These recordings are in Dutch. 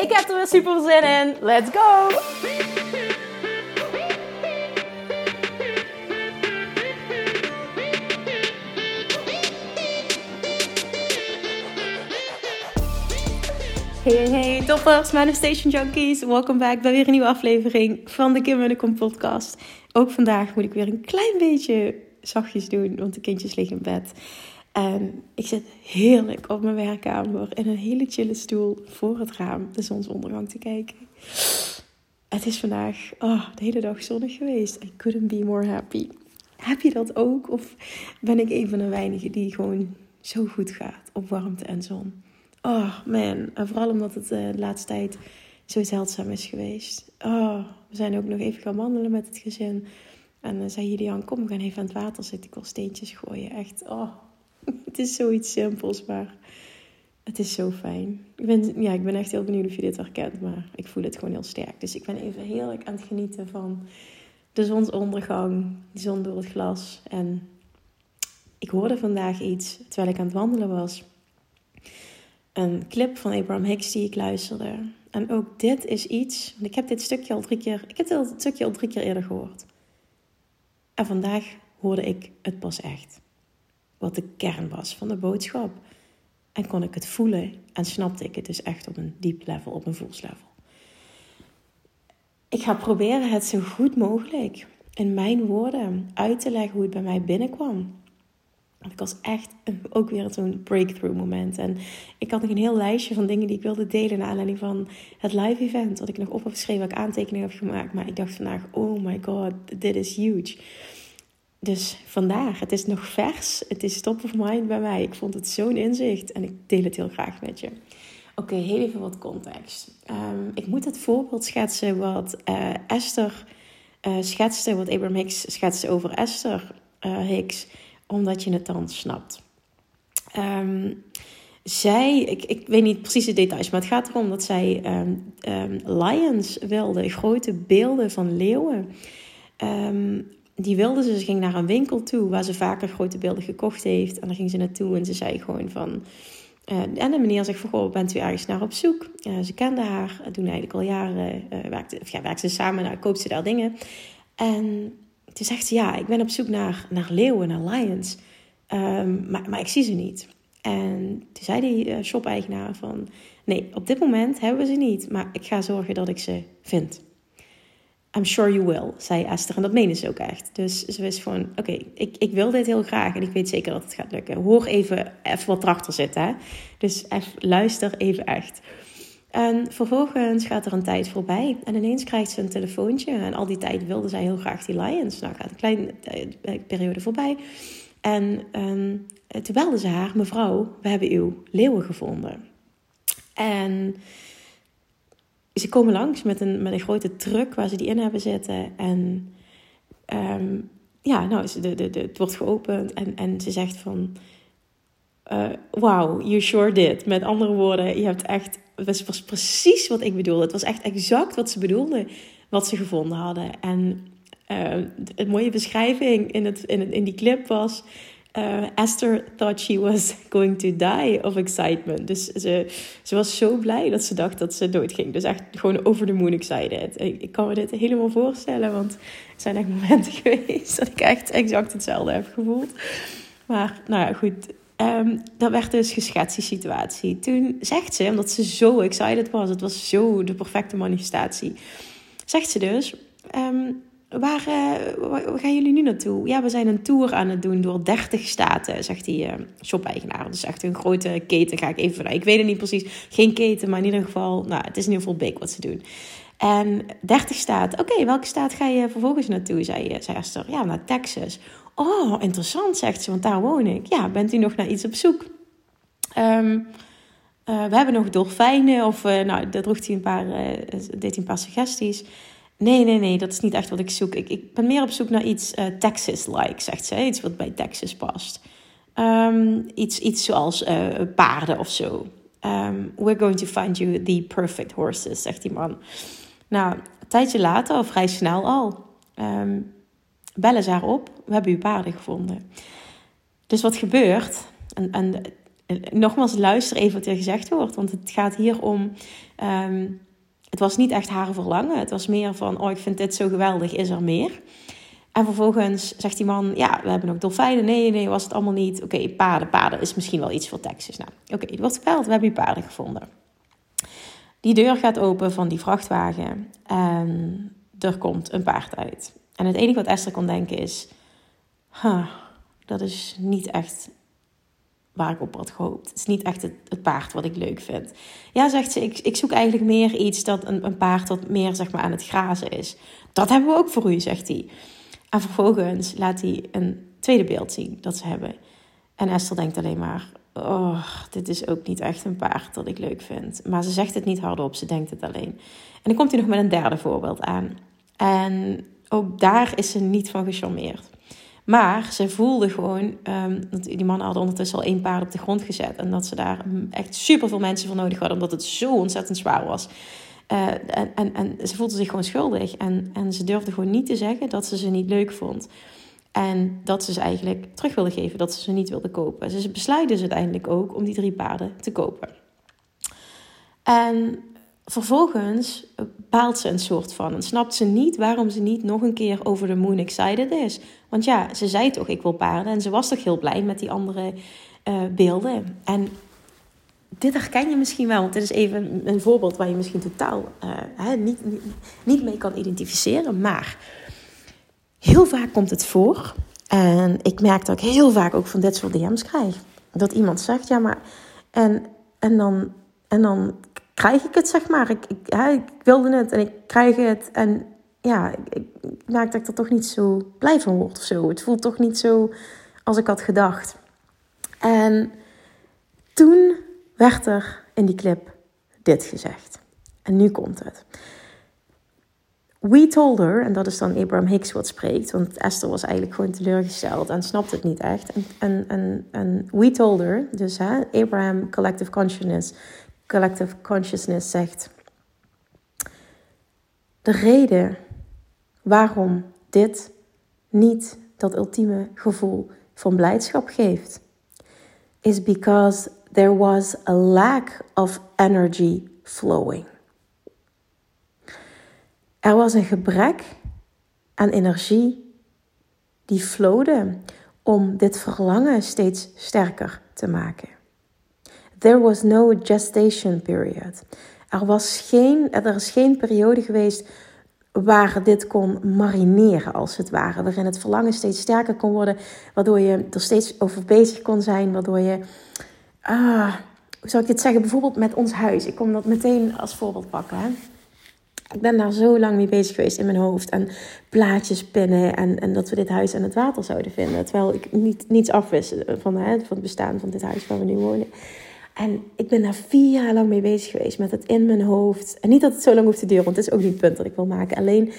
Ik heb er weer super zin in. Let's go! Hey, hey, toppers, Manifestation Junkies. Welkom back bij weer een nieuwe aflevering van de Kim en podcast. Ook vandaag moet ik weer een klein beetje zachtjes doen, want de kindjes liggen in bed. En ik zit heerlijk op mijn werkkamer in een hele chille stoel voor het raam de zonsondergang te kijken. Het is vandaag oh, de hele dag zonnig geweest. I couldn't be more happy. Heb je dat ook? Of ben ik een van de weinigen die gewoon zo goed gaat op warmte en zon? Oh man, en vooral omdat het uh, de laatste tijd zo zeldzaam is geweest. Oh, we zijn ook nog even gaan wandelen met het gezin. En dan zei Julian, kom, we gaan even aan het water zitten. Ik wil steentjes gooien. Echt, oh, het is zoiets simpels, maar het is zo fijn. Ik ben, ja, ik ben echt heel benieuwd of je dit herkent, maar ik voel het gewoon heel sterk. Dus ik ben even heerlijk aan het genieten van de zonsondergang, de zon door het glas. En ik hoorde vandaag iets terwijl ik aan het wandelen was een clip van Abraham Hicks die ik luisterde. En ook dit is iets, want ik heb dit stukje al drie keer, ik heb dit stukje al drie keer eerder gehoord. En vandaag hoorde ik het pas echt. Wat de kern was van de boodschap. En kon ik het voelen en snapte ik het dus echt op een diep level, op een voelslevel. Ik ga proberen het zo goed mogelijk in mijn woorden uit te leggen hoe het bij mij binnenkwam. Want ik was echt ook weer zo'n breakthrough moment. En ik had nog een heel lijstje van dingen die ik wilde delen naar aanleiding van het live event. Wat ik nog op heb geschreven, wat ik aantekeningen heb gemaakt. Maar ik dacht vandaag, oh my god, dit is huge. Dus vandaag, het is nog vers. Het is top of mind bij mij. Ik vond het zo'n inzicht en ik deel het heel graag met je. Oké, heel even wat context. Ehm, ik moet het voorbeeld schetsen wat uh, Esther uh, schetste, wat Abraham Hicks schetste over Esther uh, Hicks omdat je het dan snapt. Um, zij, ik, ik weet niet precies de details, maar het gaat erom dat zij um, lions wilde, grote beelden van leeuwen. Die wilde ze, ze ging naar een winkel toe waar ze vaker grote beelden gekocht heeft. En dan ging ze naartoe en ze zei gewoon van... Uh, en de meneer zegt van, goh, bent u ergens naar op zoek? Uh, ze kende haar, doen eigenlijk al jaren, uh, werkte, of ja, ze samen, nou, koopt ze daar dingen. En toen zegt ze, ja, ik ben op zoek naar, naar leeuwen, naar lions. Um, maar, maar ik zie ze niet. En toen zei die shop-eigenaar van... Nee, op dit moment hebben we ze niet. Maar ik ga zorgen dat ik ze vind. I'm sure you will, zei Esther. En dat meende ze ook echt. Dus ze wist gewoon, oké, ik, ik wil dit heel graag. En ik weet zeker dat het gaat lukken. Hoor even, even wat erachter zit, hè. Dus even, luister even echt. En vervolgens gaat er een tijd voorbij en ineens krijgt ze een telefoontje. En al die tijd wilde zij heel graag die Lions. Nou gaat een kleine eh, periode voorbij. En um, toen belde ze haar, mevrouw, we hebben uw leeuwen gevonden. En ze komen langs met een, met een grote truck waar ze die in hebben zitten. En um, ja, nou, de, de, de, het wordt geopend en, en ze zegt van... Uh, wow, you sure did. Met andere woorden, je hebt echt het was precies wat ik bedoelde. Het was echt exact wat ze bedoelden, wat ze gevonden hadden. En uh, een mooie beschrijving in, het, in, het, in die clip was... Uh, Esther thought she was going to die of excitement. Dus ze, ze was zo blij dat ze dacht dat ze doodging. Dus echt gewoon over de moon excited. Ik, kan me dit helemaal voorstellen, want er zijn echt momenten geweest dat ik echt exact hetzelfde heb gevoeld. Maar nou ja, goed, Um, dat werd dus geschetst, die situatie. Toen zegt ze, omdat ze zo excited was, het was zo de perfecte manifestatie, zegt ze dus: um, waar, uh, waar, gaan jullie nu naartoe? Ja, we zijn een tour aan het doen door 30 staten, zegt die uh, shop-eigenaar. Dus echt een grote keten ga ik even vanuit. Ik weet het niet precies, geen keten, maar in ieder geval, nou, het is in ieder geval big wat ze doen. En 30 staten. Oké, welke staat ga je vervolgens naartoe? Zei, zei Esther. Ja, naar Texas. Oh, interessant, zegt ze, want daar woon ik. Ja, bent u nog naar iets op zoek? Um, we hebben nog dolfijnen. Of nou, daar droeg hij een paar, deed hij een paar suggesties. Nee, nee, nee, dat is niet echt wat ik zoek. Ik, ik ben meer op zoek naar iets Texas-like, zegt ze. Iets wat bij Texas past. Ehm, iets, iets zoals paarden of zo. Um, we're going to find you the perfect horses, zegt die man. Nou, een tijdje later, of vrij snel al, um, bellen ze haar op. We hebben uw paarden gevonden. Dus wat gebeurt? En, en, nogmaals, luister even wat er gezegd wordt. Want het gaat hier om... het was niet echt haar verlangen. Het was meer van, oh, ik vind dit zo geweldig, is er meer? En vervolgens zegt die man, ja, we hebben nog dolfijnen. Nee, nee, was het allemaal niet. Oké, paarden, paarden is misschien wel iets voor Texas. Nou, oké, okay, het wordt we hebben je paarden gevonden. Die deur gaat open van die vrachtwagen en er komt een paard uit. En het enige wat Esther kon denken is, huh, dat is niet echt waar ik op had gehoopt. Het is niet echt het, paard wat ik leuk vind. Ja, zegt ze, ik, ik zoek eigenlijk meer iets dat een, een paard dat meer zeg maar aan het grazen is. Dat hebben we ook voor u, zegt hij. En vervolgens laat hij een tweede beeld zien dat ze hebben. En Esther denkt alleen maar: Oh, dit is ook niet echt een paard dat ik leuk vind. Maar ze zegt het niet hardop, ze denkt het alleen. En dan komt hij nog met een derde voorbeeld aan. En ook daar is ze niet van gecharmeerd. Maar ze voelde gewoon, dat die mannen hadden ondertussen al één paard op de grond gezet. En dat ze daar echt super veel mensen voor nodig hadden, omdat het zo ontzettend zwaar was. Uh, en, en, en ze voelde zich gewoon schuldig. En, en ze durfde gewoon niet te zeggen dat ze ze niet leuk vond. En dat ze ze eigenlijk terug wilde geven, dat ze ze niet wilde kopen. Dus ze besluiten dus uiteindelijk ook om die drie paarden te kopen. En vervolgens baalt ze een soort van en snapt ze niet waarom ze niet nog een keer over de moon excited is. Want ja, ze zei toch ik wil paarden en ze was toch heel blij met die andere uh, beelden. En dit herken je misschien wel, want dit is even een voorbeeld waar je misschien totaal uh, hè, niet, niet, niet mee kan identificeren. Maar heel vaak komt het voor, en ik merk dat ik heel vaak ook van dit soort DM's krijg, dat iemand zegt, ja maar, en, en, dan, en dan krijg ik het zeg maar. Ik, ik, ik wilde het en ik krijg het en ja, ik, ik dat ik er toch niet zo blij van word of zo. Het voelt toch niet zo als ik had gedacht. En toen werd er in die clip dit gezegd. En nu komt het. We told her, en dat is dan Abraham Hicks wat spreekt, want Esther was eigenlijk gewoon teleurgesteld en snapt het niet echt. En, en, en, en we told her, dus hè, Abraham Collective Consciousness, Collective Consciousness zegt: De reden waarom dit niet dat ultieme gevoel van blijdschap geeft, is because there was a lack of energy flowing. Er was een gebrek aan energie die flowde om dit verlangen steeds sterker te maken. There was no gestation period. Er, was geen, er is geen periode geweest waar dit kon marineren, als het ware. Waarin het verlangen steeds sterker kon worden, waardoor je er steeds over bezig kon zijn, waardoor je ah, hoe zou ik dit zeggen? Bijvoorbeeld met ons huis. Ik kom dat meteen als voorbeeld pakken. Hè? Ik ben daar zo lang mee bezig geweest in mijn hoofd. En plaatjes pinnen. En, en dat we dit huis aan het water zouden vinden. Terwijl ik niet, niets afwist van, hè, van het bestaan van dit huis waar we nu wonen. En ik ben daar vier jaar lang mee bezig geweest. Met het in mijn hoofd. En niet dat het zo lang hoeft te duren. Want het is ook niet het punt dat ik wil maken. Alleen,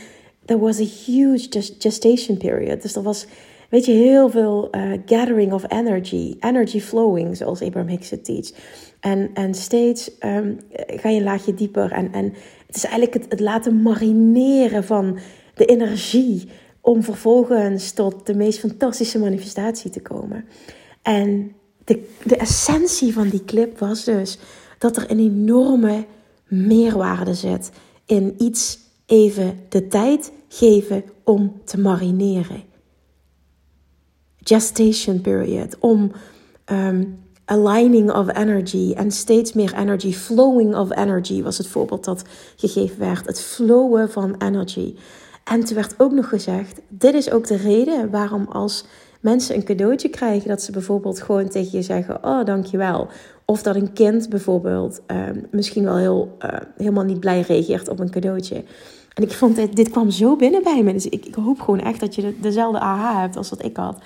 there was a huge gestation period. Dus er was weet je, heel veel uh, gathering of energy, energy flowing, zoals Abraham Hicks het teach. En, en steeds um, ga je een laagje dieper. En, en het is eigenlijk het, het laten marineren van de energie om vervolgens tot de meest fantastische manifestatie te komen. En de, essentie van die clip was dus dat er een enorme meerwaarde zit in iets even de tijd geven om te marineren gestation period, om um, aligning of energy en steeds meer energy, flowing of energy was het voorbeeld dat gegeven werd, het flowen van energy. En toen werd ook nog gezegd, dit is ook de reden waarom als mensen een cadeautje krijgen, dat ze bijvoorbeeld gewoon tegen je zeggen, oh dankjewel. Of dat een kind bijvoorbeeld um, misschien wel heel, uh, helemaal niet blij reageert op een cadeautje. En ik vond dit, dit kwam zo binnen bij me. Dus ik, ik hoop gewoon echt dat je dezelfde aha hebt als wat ik had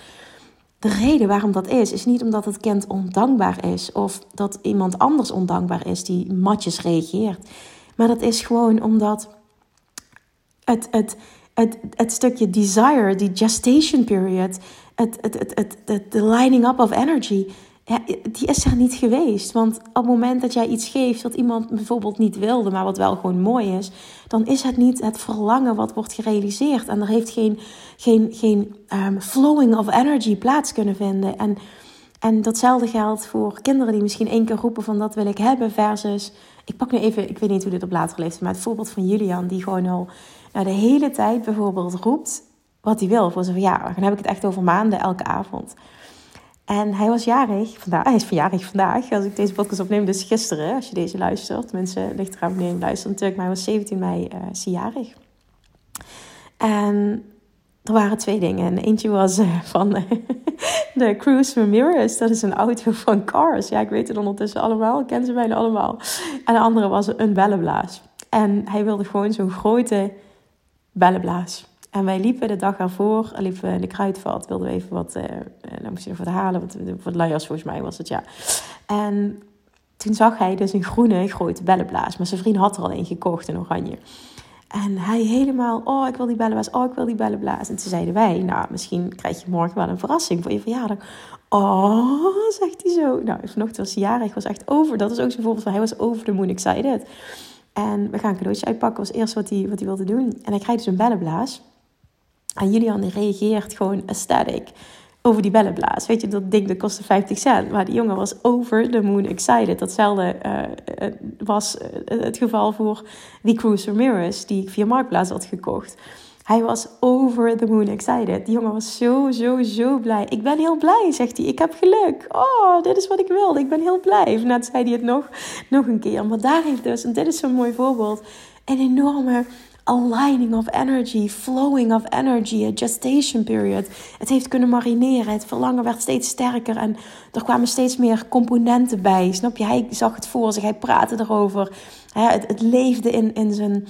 de reden waarom dat is, is niet omdat het kind ondankbaar is of dat iemand anders ondankbaar is die matjes reageert. Maar dat is gewoon omdat het, het, het, het stukje desire, die gestation period, het, het, het, het, de lining up of energy, die is er niet geweest. Want op het moment dat jij iets geeft wat iemand bijvoorbeeld niet wilde, maar wat wel gewoon mooi is, dan is het niet het verlangen wat wordt gerealiseerd. En er heeft geen, geen, geen um, flowing of energy plaats kunnen vinden. En, en datzelfde geldt voor kinderen die misschien één keer roepen van dat wil ik hebben, versus, ik pak nu even, ik weet niet hoe dit op later leeft, maar het voorbeeld van Julian, die gewoon al nou, de hele tijd bijvoorbeeld roept wat hij wil voor zijn verjaardag. Dan heb ik het echt over maanden, elke avond. En hij was jarig vandaag. Hij is verjaardag vandaag. Als ik deze podcast opneem, dus gisteren, als je deze luistert. Mensen, ligt eraan je luistert natuurlijk. Maar hij was 17 mei uh, jarig. En er waren twee dingen. En eentje was uh, van de Cruise Ramirez. Dat is een auto van Cars. Ja, ik weet het ondertussen allemaal. Ik ken ze bijna allemaal. En de andere was een bellenblaas. En hij wilde gewoon zo'n grote bellenblaas. En wij liepen de dag ervoor, liepen in de kruidvat, wilden we even wat, uh, nou moest je nog wat halen, wat, wat luiers volgens mij was het, ja. En toen zag hij dus een groene grote bellenblaas, maar zijn vriend had er al een gekocht in oranje. En hij helemaal, oh ik wil die bellenblaas, oh ik wil die bellenblaas. En toen zeiden wij, nou misschien krijg je morgen wel een verrassing voor je verjaardag. Oh, zegt hij zo. Nou, vanochtend was hij jarig, was echt over, dat is ook zo'n voorbeeld van, hij was over de moon excited. En we gaan een cadeautje uitpakken, was eerst wat hij, wat hij wilde doen. En hij krijgt dus een bellenblaas. En Julian reageert gewoon ecstatic over die bellenblaas. Weet je, dat ding dat kostte 50 cent. Maar die jongen was over the moon excited. Datzelfde uh, was het geval voor die Cruiser Ramirez die ik via Marktplaats had gekocht. Hij was over the moon excited. Die jongen was zo, zo, zo blij. Ik ben heel blij, zegt hij. Ik heb geluk. Oh, dit is wat ik wilde. Ik ben heel blij. net zei hij het nog, nog een keer. Maar daar heeft dus, en dit is zo'n mooi voorbeeld, een enorme aligning of energy, flowing of energy, a gestation period. Het heeft kunnen marineren. Het verlangen werd steeds sterker en er kwamen steeds meer componenten bij. Snap je? Hij zag het voor zich, hij praatte erover. Het, het leefde in, in zijn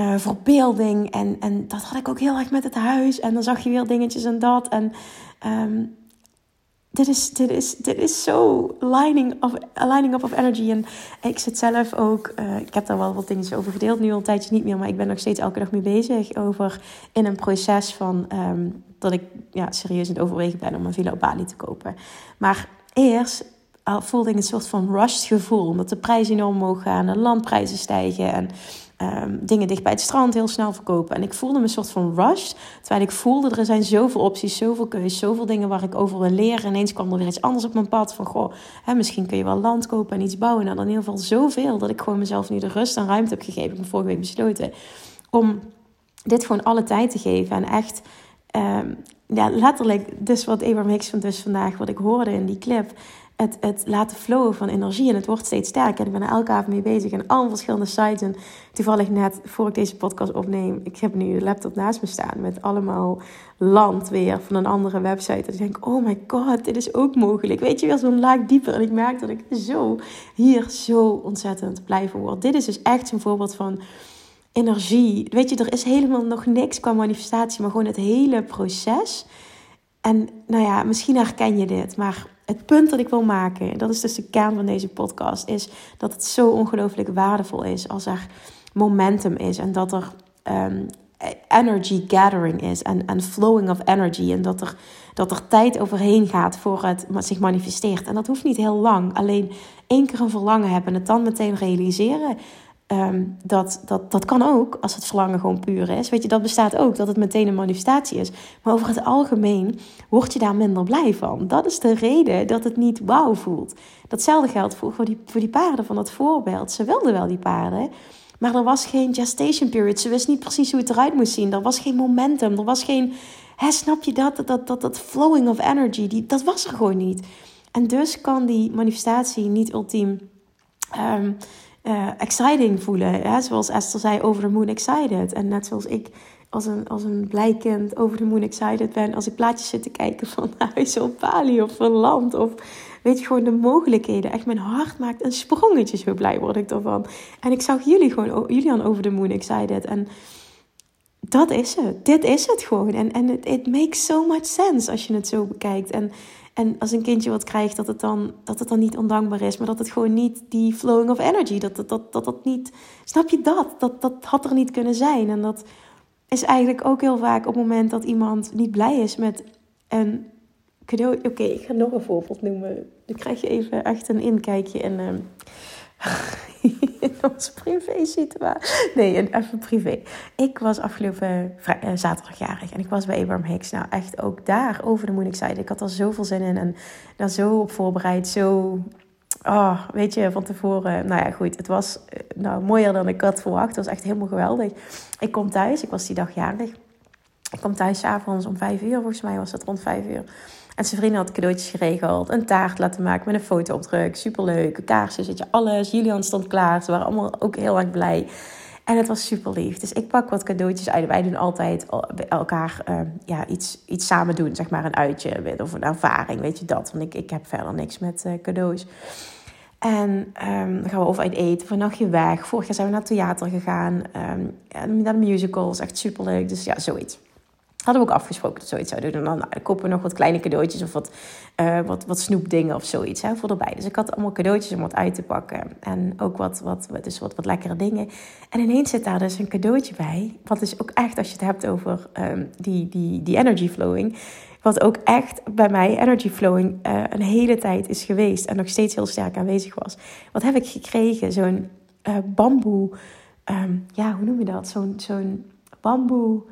uh, verbeelding. En, en dat had ik ook heel erg met het huis. En dan zag je weer dingetjes en dat. En um, dit is, dit is, dit is zo lining, of, lining up of energy. En ik zit zelf ook, uh, ik heb daar wel wat dingen over gedeeld, nu al een tijdje niet meer, maar ik ben nog steeds elke dag mee bezig over in een proces van um, dat ik ja, serieus in het overwegen ben om een villa op Bali te kopen. Maar eerst voelde ik een soort van rushed gevoel, omdat de prijzen enorm omhoog gaan, de landprijzen stijgen en um, dingen dicht bij het strand heel snel verkopen. En ik voelde me een soort van rush. Terwijl ik voelde, er zijn zoveel opties, zoveel keuzes, zoveel dingen waar ik over wil leren. En ineens kwam er weer iets anders op mijn pad. Van, goh, hè, misschien kun je wel land kopen en iets bouwen. Nou, dan in ieder geval zoveel dat ik gewoon mezelf nu de rust en ruimte heb gegeven. Ik heb vorige week besloten om dit gewoon alle tijd te geven. En echt, um, ja, letterlijk, dus wat Abraham Hicks van dus vandaag, wat ik hoorde in die clip het, het laten flowen van energie. En het wordt steeds sterker. En ik ben er elke avond mee bezig. En al verschillende sites. En toevallig net, voor ik deze podcast opneem... Ik heb nu de laptop naast me staan. Met allemaal land weer van een andere website. En ik denk, oh my god, dit is ook mogelijk. Weet je, weer zo'n laag dieper. En ik merk dat ik zo hier zo ontzettend blij van word. Dit is dus echt zo'n voorbeeld van energie. Weet je, er is helemaal nog niks qua manifestatie. Maar gewoon het hele proces... En nou ja, misschien herken je dit, maar het punt dat ik wil maken, dat is dus de kern van deze podcast, is dat het zo ongelooflijk waardevol is als er momentum is en dat er um, energy gathering is en, en flowing of energy en dat er, dat er tijd overheen gaat voor het zich manifesteert. En dat hoeft niet heel lang, alleen één keer een verlangen hebben en het dan meteen realiseren. Ehm, dat, dat, dat kan ook als het verlangen gewoon puur is. Weet je, dat bestaat ook, dat het meteen een manifestatie is. Maar over het algemeen word je daar minder blij van. Dat is de reden dat het niet wauw voelt. Datzelfde geldt voor, voor, die, voor die paarden van dat voorbeeld. Ze wilden wel die paarden, maar er was geen gestation period. Ze wist niet precies hoe het eruit moest zien. Er was geen momentum, er was geen... Hè, snap je dat? Dat, dat, dat flowing of energy, die, dat was er gewoon niet. En dus kan die manifestatie niet ultiem... Um, uh, exciting voelen. Ja? Zoals Esther zei, over de moon excited. En net zoals ik als een, als een blij kind over de moon excited ben. Als ik plaatjes zit te kijken van huizen op Bali of van land. Of weet je, gewoon de mogelijkheden. Echt mijn hart maakt een sprongetje, zo blij word ik ervan. En ik zag jullie gewoon, jullie aan over de moon excited. En dat is het. Dit is het gewoon. En, en it, it makes so much sense als je het zo bekijkt. En, en als een kindje wat krijgt, dat het, dan, dat het dan niet ondankbaar is. Maar dat het gewoon niet die flowing of energy, dat dat, dat, dat, dat niet... Snap je dat? dat? Dat had er niet kunnen zijn. En dat is eigenlijk ook heel vaak op het moment dat iemand niet blij is met een cadeau. Oké, ik ga nog een voorbeeld noemen. Dan krijg je even echt een inkijkje in, in onze privé situatie. Nee, even privé. Ik was afgelopen uh, zaterdag jarig en ik was bij Abraham Hicks. Nou, echt ook daar over de excited. Ik had er zoveel zin in en daar zo op voorbereid. Zo Oh, weet je, van tevoren. Nou ja, goed. Het was eh, nou, mooier dan ik had verwacht. Het was echt helemaal geweldig. Ik kom thuis. Ik was die dag jarig. Ik kom thuis avonds om vijf uur. Volgens mij was het rond vijf uur. En zijn vrienden had cadeautjes geregeld. Een taart laten maken met een foto druk. Superleuk. Kaarsjes, weet je, alles. Julian stond klaar. Ze waren allemaal ook heel erg blij. En het was super lief. Dus ik pak wat cadeautjes uit. Wij doen altijd elkaar uh, ja, iets, iets samen doen. Zeg maar een uitje of een ervaring. Weet je dat. Want ik, ik heb verder niks met uh, cadeaus. En um, dan gaan we over uit eten, voor een nachtje weg. Vorig jaar zijn we naar het theater gegaan. Um, naar de musicals, echt superleuk. Dus ja, zoiets. Hadden we ook afgesproken dat zoiets zouden doen. En dan, nou, kopen we nog wat kleine cadeautjes of wat, uh, wat, wat snoepdingen of zoiets hè, voor erbij. Dus ik had allemaal cadeautjes om wat uit te pakken. En ook wat, wat, dus wat, wat lekkere dingen. En ineens zit daar dus een cadeautje bij. Wat is ook echt, als je het hebt over um, die, die, die energy flowing wat ook echt bij mij, energy flowing, uh, een hele tijd is geweest. En nog steeds heel sterk aanwezig was. Wat heb ik gekregen? Zo'n uh, bamboe. Um, ja, hoe noem je dat? Zo'n zo'n bamboe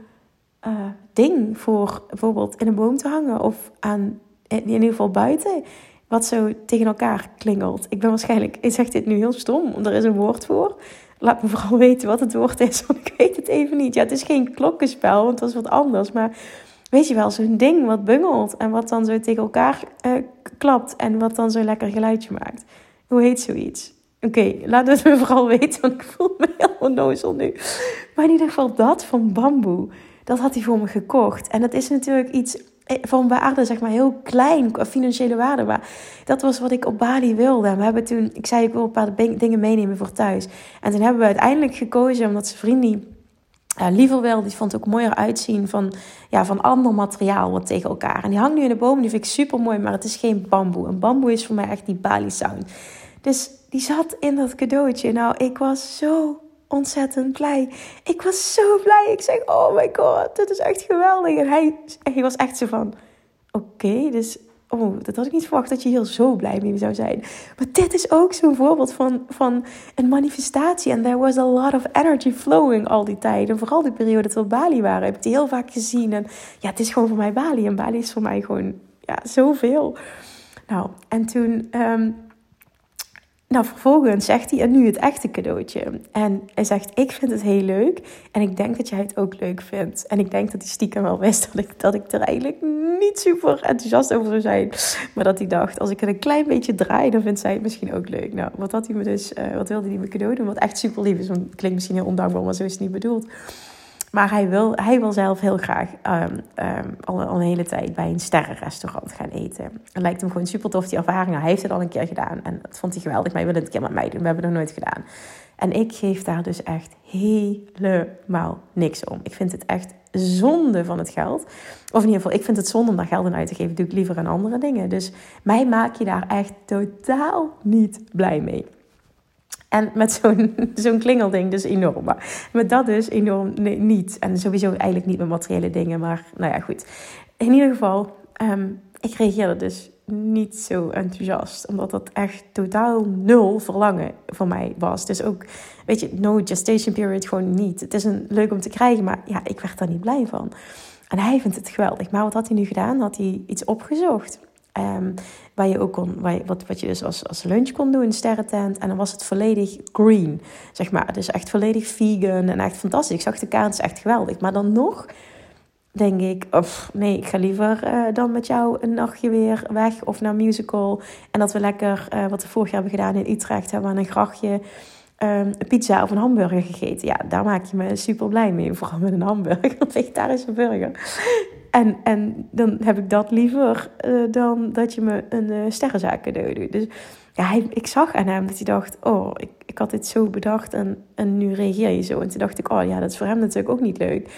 uh, ding voor bijvoorbeeld in een boom te hangen. Of aan, in ieder geval buiten. Wat zo tegen elkaar klingelt. Ik ben waarschijnlijk, ik zeg dit nu heel stom, er is een woord voor. Laat me vooral weten wat het woord is, want ik weet het even niet. Ja, het is geen klokkenspel, want dat is wat anders. Maar weet je wel, zo'n ding wat bungelt en wat dan zo tegen elkaar uh, klapt en wat dan zo'n lekker geluidje maakt. Hoe heet zoiets? Oké, laat het me vooral weten, want ik voel me heel onnozel nu. Maar in ieder geval dat van bamboe, dat had hij voor me gekocht. En dat is natuurlijk iets eh, van waarde, zeg maar, heel klein, financiële waarde. Maar dat was wat ik op Bali wilde. We hebben toen, ik zei, ik wil een paar dingen meenemen voor thuis. En toen hebben we uiteindelijk gekozen, omdat zijn vriendin uh, liever wel, die vond het ook mooier uitzien van, ja, van ander materiaal wat tegen elkaar. En die hangt nu in de boom, die vind ik super mooi, maar het is geen bamboe. En bamboe is voor mij echt die Bali sound. Dus die zat in dat cadeautje. Nou, ik was zo ontzettend blij. Ik was zo blij. Ik zeg, oh my god, dit is echt geweldig. En hij, hij was echt zo van, oké, dus oh, dat had ik niet verwacht dat je hier zo blij mee zou zijn. Maar dit is ook zo'n voorbeeld van, van een manifestatie. En there was a lot of energy flowing al die tijd. En vooral die periode dat we Bali waren, heb ik die heel vaak gezien. En ja, het is gewoon voor mij Bali. En Bali is voor mij gewoon, ja, zoveel. Nou, en toen... Um, nou, vervolgens zegt hij, en nu het echte cadeautje. En hij zegt, ik vind het heel leuk. En ik denk dat jij het ook leuk vindt. En ik denk dat hij stiekem wel wist dat ik, dat ik er eigenlijk niet super enthousiast over zou zijn. Maar dat hij dacht, als ik het een klein beetje draai, dan vindt zij het misschien ook leuk. Nou, wat had hij me dus, uh, wat wilde hij me cadeau doen? Wat echt super lief is, want klinkt misschien heel ondankbaar, maar zo is het niet bedoeld. Maar hij wil, hij wil zelf heel graag um, al, al, een hele tijd bij een sterrenrestaurant gaan eten. Het lijkt hem gewoon super tof, die ervaring. Hij heeft het al een keer gedaan en dat vond hij geweldig. Maar hij wil het een keer met mij doen. We hebben het nog nooit gedaan. En ik geef daar dus echt helemaal niks om. Ik vind het echt zonde van het geld. Of in ieder geval, ik vind het zonde om daar geld aan uit te geven. Doe ik liever aan andere dingen. Dus mij maak je daar echt totaal niet blij mee. En met zo'n zo'n klingelding dus enorm. Maar met dat dus enorm niet. En sowieso eigenlijk niet met materiële dingen. Maar nou ja, goed. In ieder geval, um, ik reageerde dus niet zo enthousiast. Omdat dat echt totaal nul verlangen voor mij was. Dus ook, weet je, no gestation period gewoon niet. Het is een, leuk om te krijgen, maar ja, ik werd daar niet blij van. En hij vindt het geweldig. Maar wat had hij nu gedaan? Had hij iets opgezocht. Um, waar je ook kon, waar wat, wat je dus als, als lunch kon doen, sterrentent. En dan was het volledig green, zeg maar. Dus echt volledig vegan en echt fantastisch. Ik zag de kaart, echt geweldig. Maar dan nog denk ik, of nee, ik ga liever uh, dan met jou een nachtje weer weg of naar musical. En dat we lekker, uh, wat we vorig jaar hebben gedaan in Utrecht, hebben we aan een grachtje um, een pizza of een hamburger gegeten. Ja, daar maak je me super blij mee. Vooral met een hamburger, een vegetarische burger. En, en dan heb ik dat liever uh, dan dat je me een uh, sterrenzaak cadeau doet. Dus ja, ik zag aan hem dat hij dacht: Oh, ik, ik had dit zo bedacht en, en nu reageer je zo. En toen dacht ik: Oh ja, dat is voor hem natuurlijk ook niet leuk.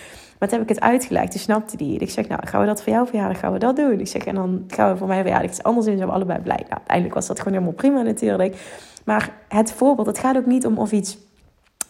Maar toen heb ik het uitgelegd, toen snapte die. Ik zeg, nou, gaan we dat voor jou verjaardag, gaan we dat doen? Ik zeg, en dan gaan we voor mij verjaardag iets anders doen. Zijn we allebei blij. Nou, uiteindelijk was dat gewoon helemaal prima natuurlijk. Maar het voorbeeld, het gaat ook niet om of iets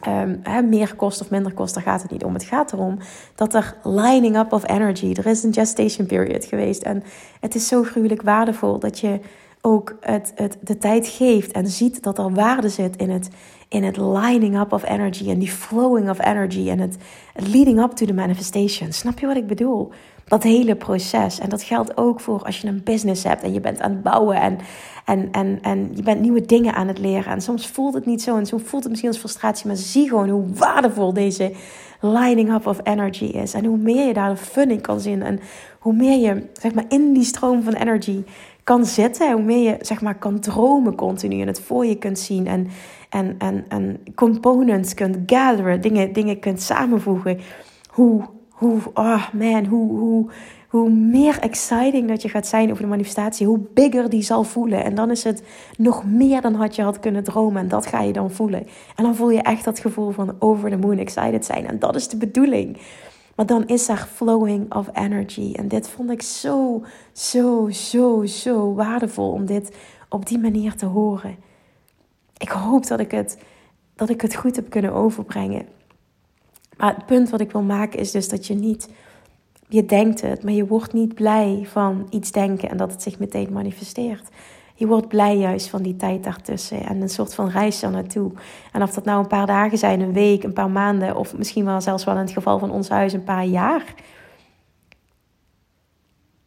um, meer kost of minder kost, daar gaat het niet om. Het gaat erom dat er lining up of energy, er is een gestation period geweest. En het is zo gruwelijk waardevol dat je ook het, het, de tijd geeft en ziet dat er waarde zit in het, in het lining up of energy en die flowing of energy en het leading up to the manifestation. Snap je wat ik bedoel? Dat hele proces. En dat geldt ook voor als je een business hebt en je bent aan het bouwen en, en, en, en je bent nieuwe dingen aan het leren. En soms voelt het niet zo en soms voelt het misschien als frustratie, maar zie gewoon hoe waardevol deze lining up of energy is. En hoe meer je daar de fun in kan zien en hoe meer je zeg maar, in die stroom van energy kan zitten, hoe meer je zeg maar, kan dromen continu en het voor je kunt zien en, en, en, en components kunt gatheren, dingen, dingen kunt samenvoegen. Hoe, hoe, oh man, hoe, hoe, hoe meer exciting dat je gaat zijn over de manifestatie, hoe bigger die zal voelen. En dan is het nog meer dan had je had kunnen dromen. En dat ga je dan voelen. En dan voel je echt dat gevoel van over the moon excited zijn. En dat is de bedoeling. Maar dan is er flowing of energy. En dit vond ik zo, zo, zo, zo waardevol om dit op die manier te horen. Ik hoop dat ik het, dat ik het goed heb kunnen overbrengen. Maar het punt wat ik wil maken is dus dat je niet, je denkt het, maar je wordt niet blij van iets denken en dat het zich meteen manifesteert. Je wordt blij juist van die tijd daartussen en een soort van reis daar naartoe. En of dat nou een paar dagen zijn, een week, een paar maanden of misschien wel zelfs wel in het geval van ons huis een paar jaar.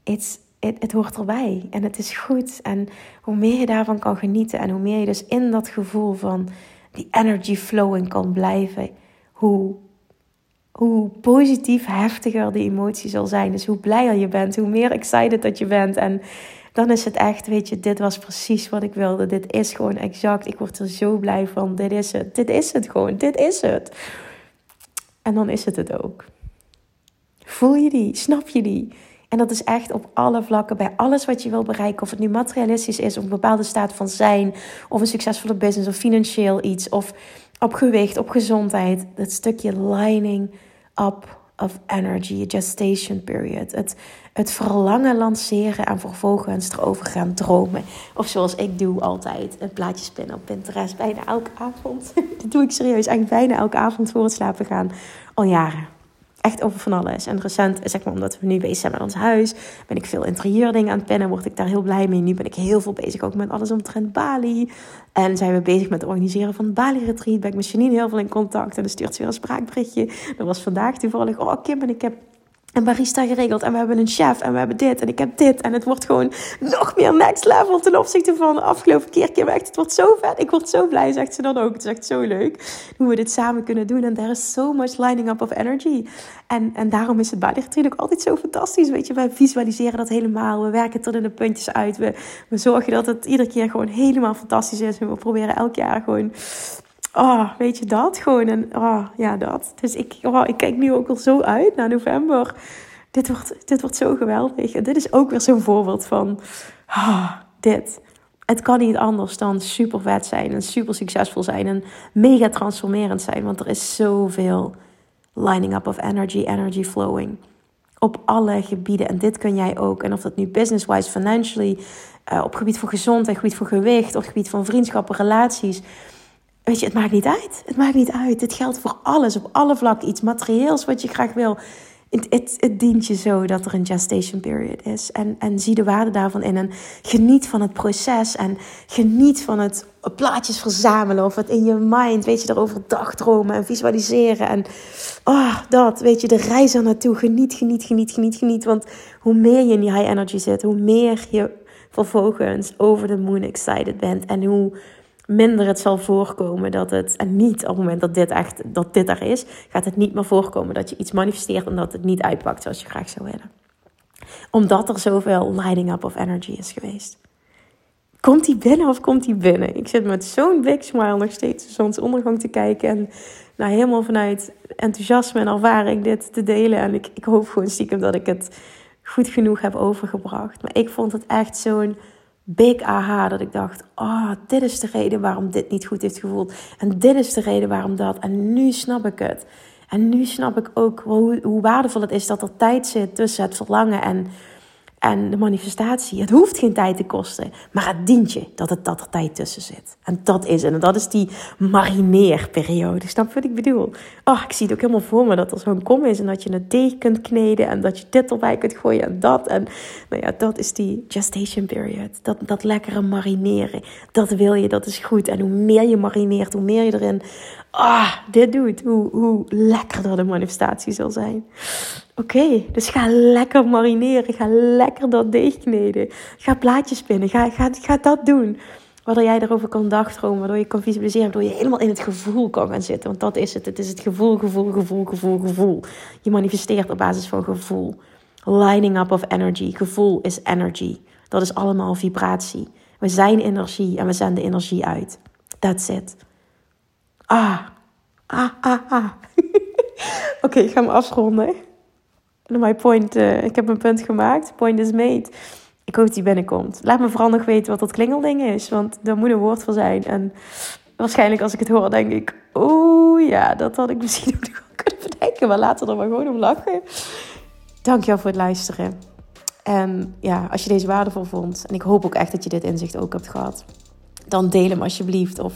Het, het hoort erbij en het is goed. En hoe meer je daarvan kan genieten en hoe meer je dus in dat gevoel van die energy flowing kan blijven, hoe hoe positief heftiger die emotie zal zijn. Dus hoe blijer je bent, hoe meer excited dat je bent. En dan is het echt, weet je, dit was precies wat ik wilde. Dit is gewoon exact. Ik word er zo blij van. Dit is het. Dit is het gewoon. Dit is het. En dan is het het ook. Voel je die? Snap je die? En dat is echt op alle vlakken, bij alles wat je wil bereiken. Of het nu materialistisch is, of een bepaalde staat van zijn, of een succesvolle business, of financieel iets, of op gewicht, op gezondheid. Dat stukje lining up of energy, gestation period. Het, het verlangen lanceren en vervolgens erover gaan dromen. Of zoals ik doe altijd, een plaatje spinnen op Pinterest bijna elke avond. Dat doe ik serieus, eigenlijk bijna elke avond voor het slapen gaan. Al jaren echt over van alles. En recent, zeg maar, omdat we nu bezig zijn met ons huis, ben ik veel interieurdingen aan het pennen, word ik daar heel blij mee. Nu ben ik heel veel bezig ook met alles omtrent Bali. En zijn we bezig met het organiseren van het Bali-retreat. Ben ik met Janine heel veel in contact en dan stuurt ze weer een spraakberichtje. Dat was vandaag toevallig, oh Kim, en ik heb een barista geregeld. En we hebben een chef. En we hebben dit. En ik heb dit. En het wordt gewoon nog meer next level ten opzichte van de afgelopen keer. Kim, echt, het wordt zo vet. Ik word zo blij, zegt ze dan ook. Het is echt zo leuk hoe we dit samen kunnen doen. En there is so much lining up of energy. En, en daarom is het Bali natuurlijk ook altijd zo fantastisch. Weet je, wij visualiseren dat helemaal. We werken tot in de puntjes uit. We, we zorgen dat het iedere keer gewoon helemaal fantastisch is. En we proberen elk jaar gewoon oh, weet je dat? Gewoon en oh, ja, dat. Dus ik, oh, ik kijk nu ook al zo uit naar november. Dit wordt, dit wordt zo geweldig. Dit is ook weer zo'n voorbeeld van dit. Het kan niet anders dan super vet zijn en super succesvol zijn en mega transformerend zijn. Want er is zoveel lining up of energy, energy flowing. Op alle gebieden. En dit kun jij ook. En of dat nu business-wise, financially, uh, op gebied van gezondheid, gebied van gewicht, of gebied van vriendschappen, relaties. Weet je, het maakt niet uit. Het maakt niet uit. Het geldt voor alles, op alle vlakken. Iets materieels wat je graag wil. Het, het, het, dient je zo dat er een gestation period is. En, en zie de waarde daarvan in. En geniet van het proces. En geniet van het plaatjes verzamelen. Of het in je mind, weet je, erover dagdromen en visualiseren. En oh, dat, weet je, de reis er naartoe. Geniet, geniet, geniet, geniet, geniet. Want hoe meer je in die high energy zit, hoe meer je vervolgens over de moon excited bent. En hoe minder het zal voorkomen dat het, en niet op het moment dat dit echt, dat dit er is, gaat het niet meer voorkomen dat je iets manifesteert en dat het niet uitpakt zoals je graag zou willen. Omdat er zoveel lighting up of energy is geweest. Komt die binnen of komt die binnen? Ik zit met zo'n big smile nog steeds zonsondergang te kijken en nou, helemaal vanuit enthousiasme en ervaring dit te delen. En ik, ik hoop gewoon stiekem dat ik het goed genoeg heb overgebracht. Maar ik vond het echt zo'n big aha dat ik dacht: oh, dit is de reden waarom dit niet goed heeft gevoeld. En dit is de reden waarom dat. En nu snap ik het. En nu snap ik ook hoe, hoe waardevol het is dat er tijd zit tussen het verlangen en en de manifestatie. Het hoeft geen tijd te kosten, maar het dient je dat, het, dat er tijd tussen zit. En dat is. En dat is die marineerperiode. Snap je wat ik bedoel? Oh, ik zie het ook helemaal voor me dat er zo'n kom is en dat je het deeg kunt kneden en dat je dit erbij kunt gooien en dat. En nou ja, dat is die gestation period. Dat, dat lekkere marineren. Dat wil je, dat is goed. En hoe meer je marineert, hoe meer je erin ah, dit doet, hoe, hoe lekkerder de manifestatie zal zijn. Oké, dus ga lekker marineren. Ga lekker dat deeg kneden. Ga plaatjes spinnen. Ga, ga, ga dat doen. Waardoor jij erover kan dagdromen. Waardoor je kan visualiseren. Waardoor je helemaal in het gevoel kan gaan zitten. Want dat is het. Het is het gevoel, gevoel, gevoel, gevoel, gevoel. Je manifesteert op basis van gevoel. Lining up of energy. Gevoel is energy. Dat is allemaal vibratie. We zijn energie en we zenden energie uit. That's it. Ah, ah, ah, ah. Oké, ik ga hem afronden. My point, uh, ik heb een punt gemaakt. Point is made. Ik hoop dat die binnenkomt. Laat me vooral nog weten wat dat klingelding is. Want daar moet een woord voor zijn. En waarschijnlijk als ik het hoor, denk ik... Oeh ja, dat had ik misschien ook nog kunnen bedenken. Maar laten we er maar gewoon om lachen. Dankjewel voor het luisteren. En ja, als je deze waardevol vond... En ik hoop ook echt dat je dit inzicht ook hebt gehad dan deel hem alsjeblieft. Of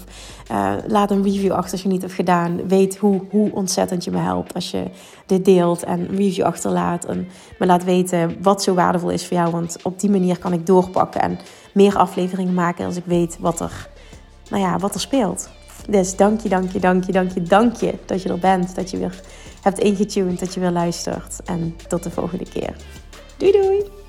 uh, laat een review achter als je niet hebt gedaan. Weet hoe, hoe ontzettend je me helpt als je dit deelt en een review achterlaat. En me laat weten wat zo waardevol is voor jou. Want op die manier kan ik doorpakken en meer afleveringen maken als ik weet wat er, nou ja, wat er speelt. Dus dank je, dank je, dank je, dank je, dank je dat je er bent. Dat je weer hebt ingetuned, dat je weer luistert. En tot de volgende keer. Doei doei!